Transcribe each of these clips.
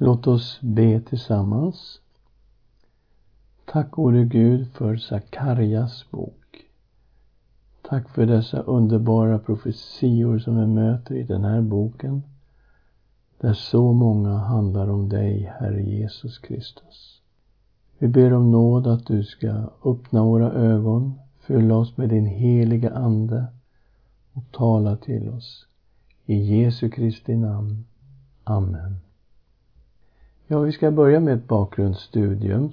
Låt oss be tillsammans. Tack gode Gud för Sakarjas bok. Tack för dessa underbara profetior som vi möter i den här boken. Där så många handlar om dig, Herre Jesus Kristus. Vi ber om nåd att du ska öppna våra ögon, fylla oss med din heliga Ande och tala till oss. I Jesu Kristi namn. Amen. Ja, vi ska börja med ett bakgrundsstudium.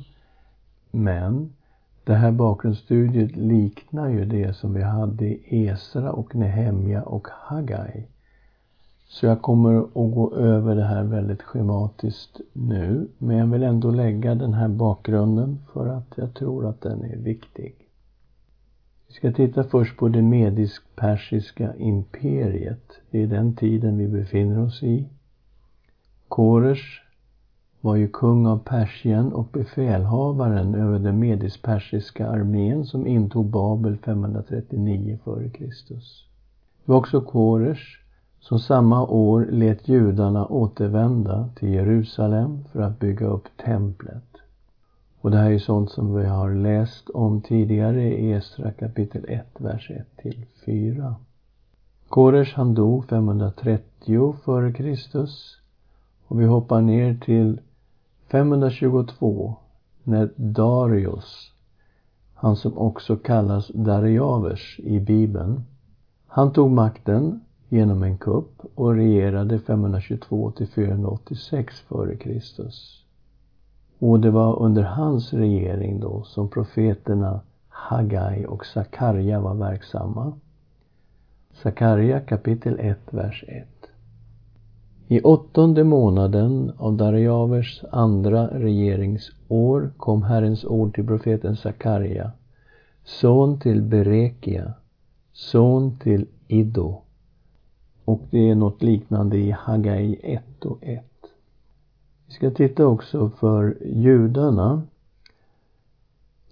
Men det här bakgrundsstudiet liknar ju det som vi hade i Esra och Nehemja och Hagai. Så jag kommer att gå över det här väldigt schematiskt nu. Men jag vill ändå lägga den här bakgrunden för att jag tror att den är viktig. Vi ska titta först på det medisk-persiska imperiet. Det är den tiden vi befinner oss i. Koresh var ju kung av Persien och befälhavaren över den medisk-persiska armén som intog Babel 539 f.Kr. Det var också Koresh som samma år lät judarna återvända till Jerusalem för att bygga upp templet. Och det här är sånt som vi har läst om tidigare i Esra kapitel 1, vers 1 till 4. Koresh han dog 530 f.Kr. Och vi hoppar ner till 522 när Darius, han som också kallas Dariavers i Bibeln, han tog makten genom en kupp och regerade 522 till 486 f.Kr. Och det var under hans regering då som profeterna Hagai och Sakarja var verksamma. Sakarja kapitel 1, vers 1. I åttonde månaden av Darjavers andra regeringsår kom Herrens ord till profeten Sakarja, son till Berekia, son till Iddo. Och det är något liknande i Hagai 1 och 1. Vi ska titta också för judarna.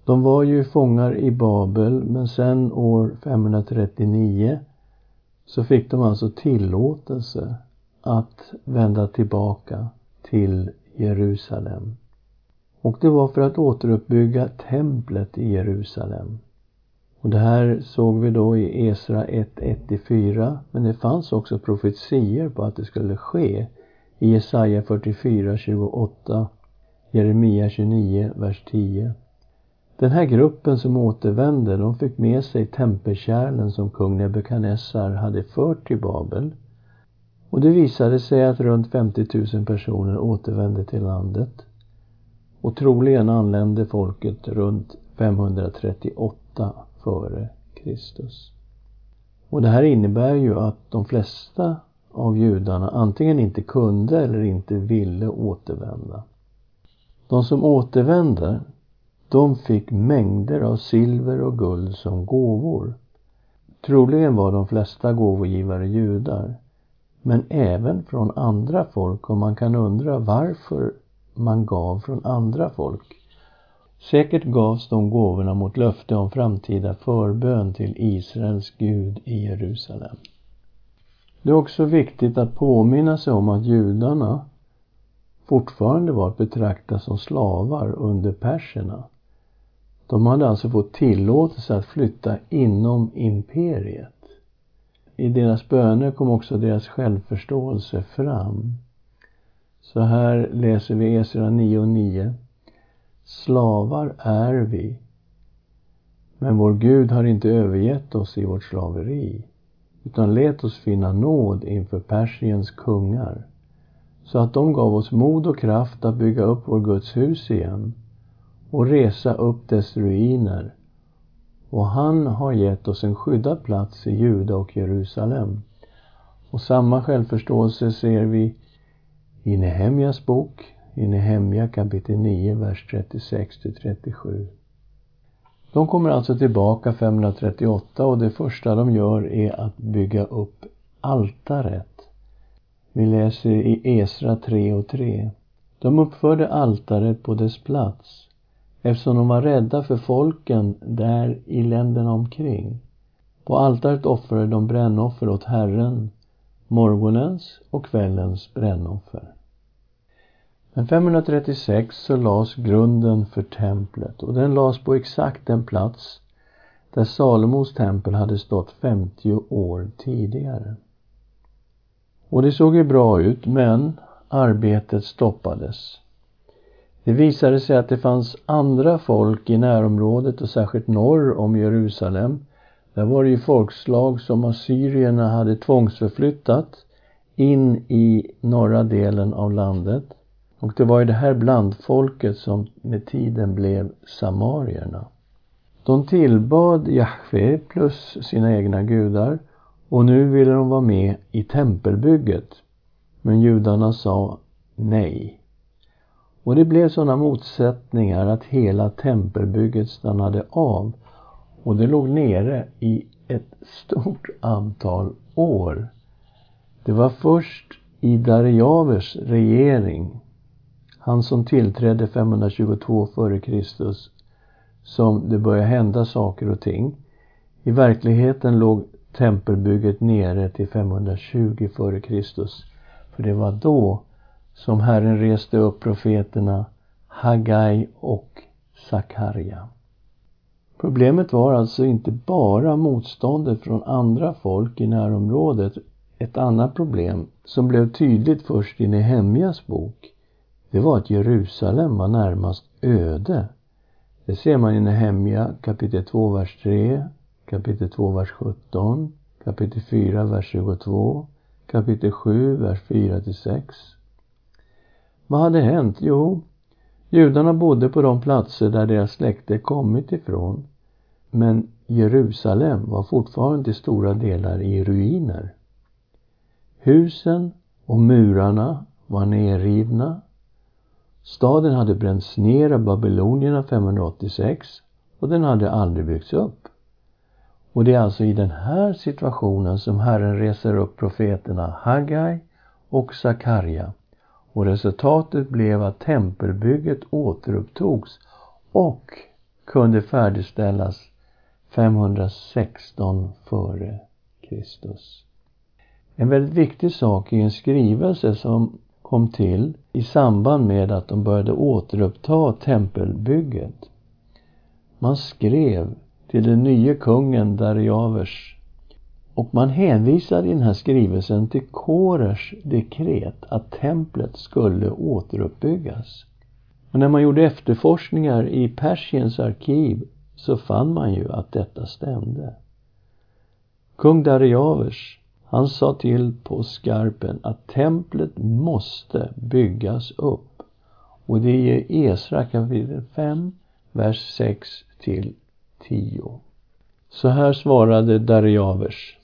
De var ju fångar i Babel, men sen år 539 så fick de alltså tillåtelse att vända tillbaka till Jerusalem. Och det var för att återuppbygga templet i Jerusalem. Och det här såg vi då i Esra 1.1-4, men det fanns också profetier på att det skulle ske i Jesaja 44.28 Jeremia 29, vers 10. Den här gruppen som återvände, de fick med sig tempelkärlen som kung Nebukadnessar hade fört till Babel och det visade sig att runt 50 000 personer återvände till landet. Och troligen anlände folket runt 538 före Kristus. Och det här innebär ju att de flesta av judarna antingen inte kunde eller inte ville återvända. De som återvände, de fick mängder av silver och guld som gåvor. Troligen var de flesta gåvogivare judar men även från andra folk och man kan undra varför man gav från andra folk. Säkert gavs de gåvorna mot löfte om framtida förbön till Israels Gud i Jerusalem. Det är också viktigt att påminna sig om att judarna fortfarande var att betrakta som slavar under perserna. De hade alltså fått tillåtelse att flytta inom imperiet i deras böner kom också deras självförståelse fram. Så här läser vi Esra 9 och 9. Slavar är vi, men vår Gud har inte övergett oss i vårt slaveri, utan lät oss finna nåd inför Persiens kungar, så att de gav oss mod och kraft att bygga upp vår Guds hus igen och resa upp dess ruiner och han har gett oss en skyddad plats i Juda och Jerusalem. Och samma självförståelse ser vi i Nehemjas bok, i Nehemja kapitel 9, vers 36 37. De kommer alltså tillbaka 538 och det första de gör är att bygga upp altaret. Vi läser i Esra 3 och 3. De uppförde altaret på dess plats eftersom de var rädda för folken där i länderna omkring. På altaret offrade de brännoffer åt Herren, morgonens och kvällens brännoffer. Men 536 så lades grunden för templet och den lades på exakt den plats där Salomos tempel hade stått 50 år tidigare. Och det såg ju bra ut, men arbetet stoppades. Det visade sig att det fanns andra folk i närområdet och särskilt norr om Jerusalem. Där var det ju folkslag som assyrierna hade tvångsförflyttat in i norra delen av landet. Och det var ju det här blandfolket som med tiden blev samarierna. De tillbad Jahve plus sina egna gudar och nu ville de vara med i tempelbygget. Men judarna sa nej. Och det blev sådana motsättningar att hela tempelbygget stannade av och det låg nere i ett stort antal år. Det var först i Darijavers regering, han som tillträdde 522 f.Kr. som det började hända saker och ting. I verkligheten låg tempelbygget nere till 520 f.Kr. För det var då som Herren reste upp profeterna Hagai och Sakarja. Problemet var alltså inte bara motståndet från andra folk i närområdet. Ett annat problem som blev tydligt först i Nehemjas bok, det var att Jerusalem var närmast öde. Det ser man i Nehemja kapitel 2, vers 3, kapitel 2, vers 17, kapitel 4, vers 22, kapitel 7, vers 4 till 6. Vad hade hänt? Jo, judarna bodde på de platser där deras släkte kommit ifrån. Men Jerusalem var fortfarande till stora delar i ruiner. Husen och murarna var nerrivna. Staden hade bränts ner av babylonierna 586 och den hade aldrig byggts upp. Och det är alltså i den här situationen som Herren reser upp profeterna Haggai och Sakarja och resultatet blev att tempelbygget återupptogs och kunde färdigställas 516 före Kristus. En väldigt viktig sak i en skrivelse som kom till i samband med att de började återuppta tempelbygget. Man skrev till den nye kungen Dariavers och man hänvisar i den här skrivelsen till Korers dekret att templet skulle återuppbyggas. Och när man gjorde efterforskningar i Persiens arkiv så fann man ju att detta stämde. Kung Dariavers, han sa till på skarpen att templet måste byggas upp. Och det är i Esra kapitel 5, vers 6 till 10. Så här svarade Dariavers.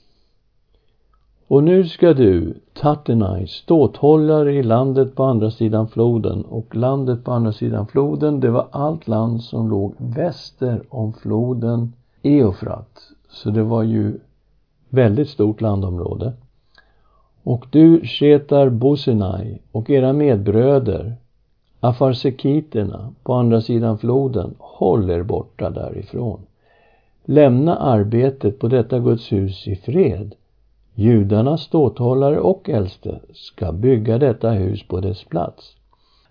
Och nu ska du, Tatenai, ståthållare i landet på andra sidan floden. Och landet på andra sidan floden, det var allt land som låg väster om floden Eufrat. Så det var ju väldigt stort landområde. Och du, Shetar Bosenai, och era medbröder, afarsekiterna på andra sidan floden, håll er borta därifrån. Lämna arbetet på detta Guds hus i fred Judarnas ståthållare och äldste ska bygga detta hus på dess plats.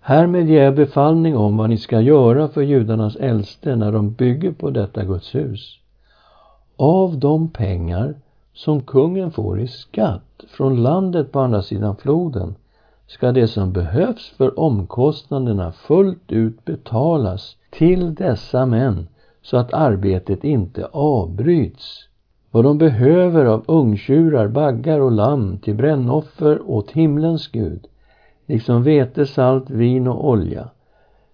Härmed ger jag befallning om vad ni ska göra för judarnas äldste när de bygger på detta Guds hus. Av de pengar som kungen får i skatt från landet på andra sidan floden ska det som behövs för omkostnaderna fullt ut betalas till dessa män så att arbetet inte avbryts vad de behöver av ungtjurar, baggar och lamm till brännoffer åt himlens Gud, liksom vete, salt, vin och olja,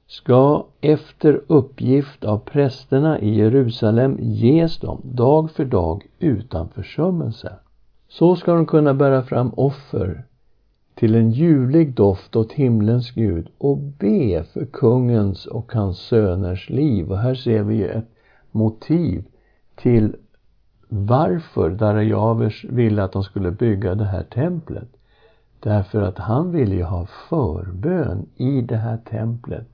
ska efter uppgift av prästerna i Jerusalem ges dem dag för dag utan försummelse. Så ska de kunna bära fram offer till en ljuvlig doft åt himlens Gud och be för kungens och hans söners liv. Och här ser vi ett motiv till varför Darajavers ville att de skulle bygga det här templet. Därför att han ville ju ha förbön i det här templet.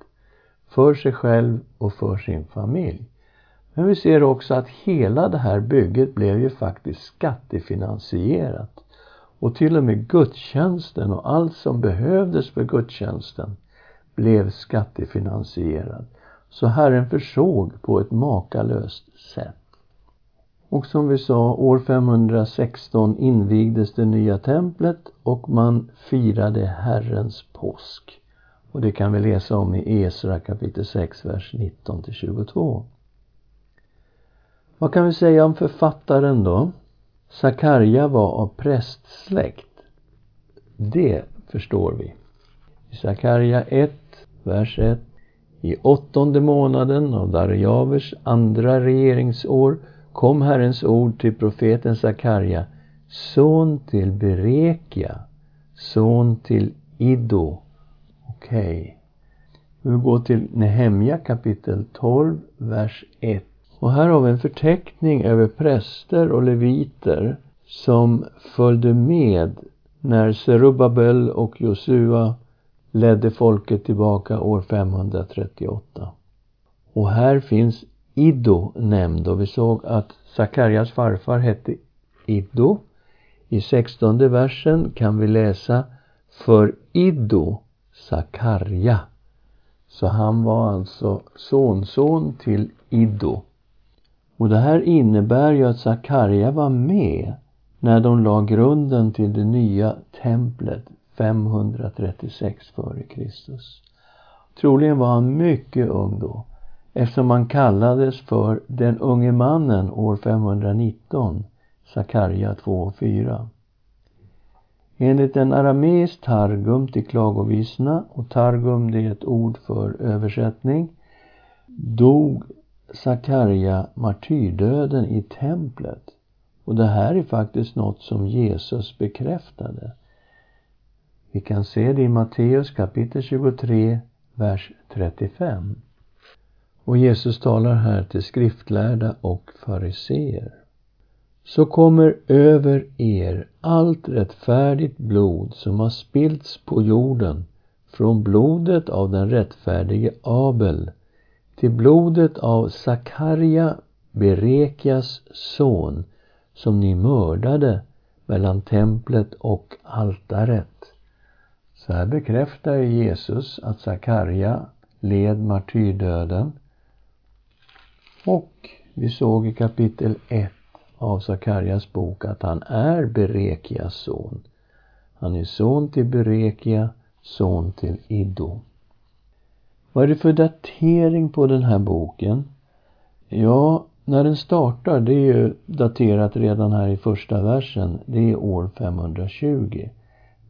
För sig själv och för sin familj. Men vi ser också att hela det här bygget blev ju faktiskt skattefinansierat. Och till och med gudstjänsten och allt som behövdes för gudstjänsten blev skattefinansierad. Så Herren försåg på ett makalöst sätt. Och som vi sa, år 516 invigdes det nya templet och man firade Herrens påsk. Och det kan vi läsa om i Esra kapitel 6, vers 19 till 22. Vad kan vi säga om författaren då? Sakarja var av prästsläkt. Det förstår vi. I Sakarja 1, vers 1. I åttonde månaden av Darjavers andra regeringsår kom Herrens ord till profeten Sakarja, son till Berekia, son till Iddo. Okej. Okay. Vi går till Nehemja kapitel 12, vers 1. Och här har vi en förteckning över präster och leviter som följde med när Serubabel och Josua ledde folket tillbaka år 538. Och här finns Iddo nämnd och vi såg att Sakarjas farfar hette Iddo. I sextonde versen kan vi läsa för Iddo Sakarja. Så han var alltså sonson till Iddo. Och det här innebär ju att Sakarja var med när de la grunden till det nya templet 536 f.Kr. Troligen var han mycket ung då eftersom han kallades för den unge mannen år 519, Sakarja 2 och 4. Enligt en arameisk targum till Klagovisna och targum det är ett ord för översättning, dog Sakarja martyrdöden i templet. Och det här är faktiskt något som Jesus bekräftade. Vi kan se det i Matteus kapitel 23, vers 35. Och Jesus talar här till skriftlärda och fariseer. Så kommer över er allt rättfärdigt blod som har spillts på jorden från blodet av den rättfärdige Abel till blodet av Sakarja, Berekias son, som ni mördade mellan templet och altaret. Så här bekräftar Jesus att Sakarja led martyrdöden och vi såg i kapitel 1 av Sakarjas bok att han är Berekias son. Han är son till Berekia, son till Iddo. Vad är det för datering på den här boken? Ja, när den startar, det är ju daterat redan här i första versen, det är år 520.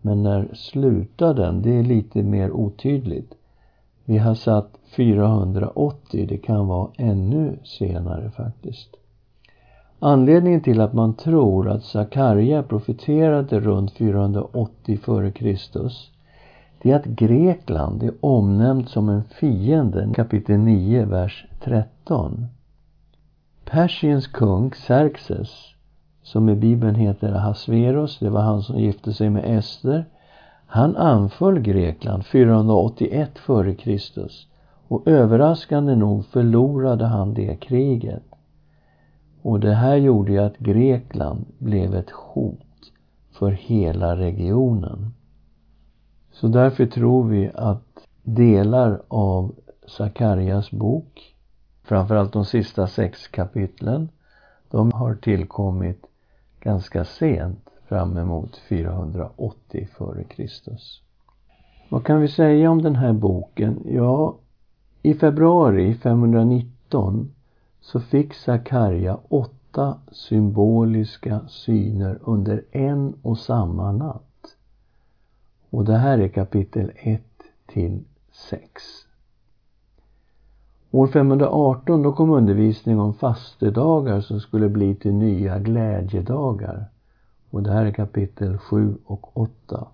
Men när slutar den? Det är lite mer otydligt. Vi har satt 480, det kan vara ännu senare faktiskt. Anledningen till att man tror att Sakarja profeterade runt 480 f.Kr. det är att Grekland är omnämnt som en fiende, kapitel 9, vers 13. Persiens kung Xerxes, som i Bibeln heter Ahasveros, det var han som gifte sig med Ester, han anföll Grekland 481 f.Kr. och överraskande nog förlorade han det kriget. Och det här gjorde ju att Grekland blev ett hot för hela regionen. Så därför tror vi att delar av Sakarjas bok, framförallt de sista sex kapitlen, de har tillkommit ganska sent fram emot 480 f.Kr. Vad kan vi säga om den här boken? Ja, i februari 519 så fick Sakarja åtta symboliska syner under en och samma natt. Och det här är kapitel 1 till 6. År 518 då kom undervisning om fastedagar som skulle bli till nya glädjedagar. Och det här är kapitel 7 och 8.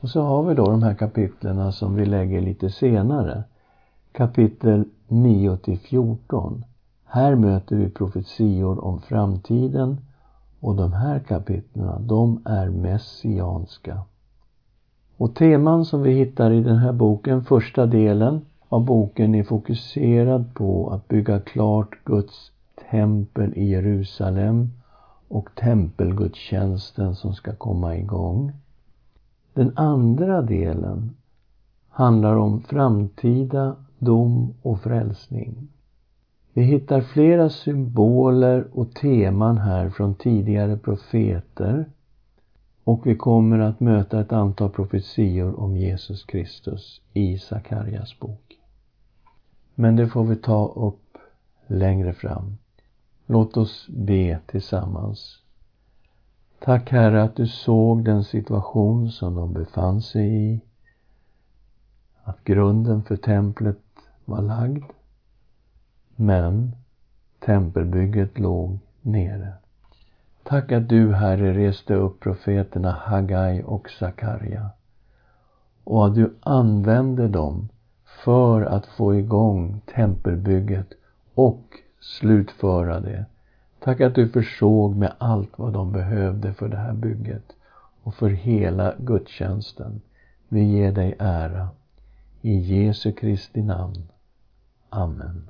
Och så har vi då de här kapitlerna som vi lägger lite senare. Kapitel 9 till 14. Här möter vi profetior om framtiden och de här kapitlerna, de är messianska. Och teman som vi hittar i den här boken, första delen av boken är fokuserad på att bygga klart Guds tempel i Jerusalem och tempelgudstjänsten som ska komma igång. Den andra delen handlar om framtida dom och frälsning. Vi hittar flera symboler och teman här från tidigare profeter och vi kommer att möta ett antal profetior om Jesus Kristus i Sakarjas bok. Men det får vi ta upp längre fram. Låt oss be tillsammans. Tack Herre att du såg den situation som de befann sig i. Att grunden för templet var lagd. Men tempelbygget låg nere. Tack att du, Herre, reste upp profeterna Hagai och Sakarja och att du använde dem för att få igång tempelbygget och slutföra det. Tack att du försåg med allt vad de behövde för det här bygget och för hela gudstjänsten. Vi ger dig ära. I Jesu Kristi namn. Amen.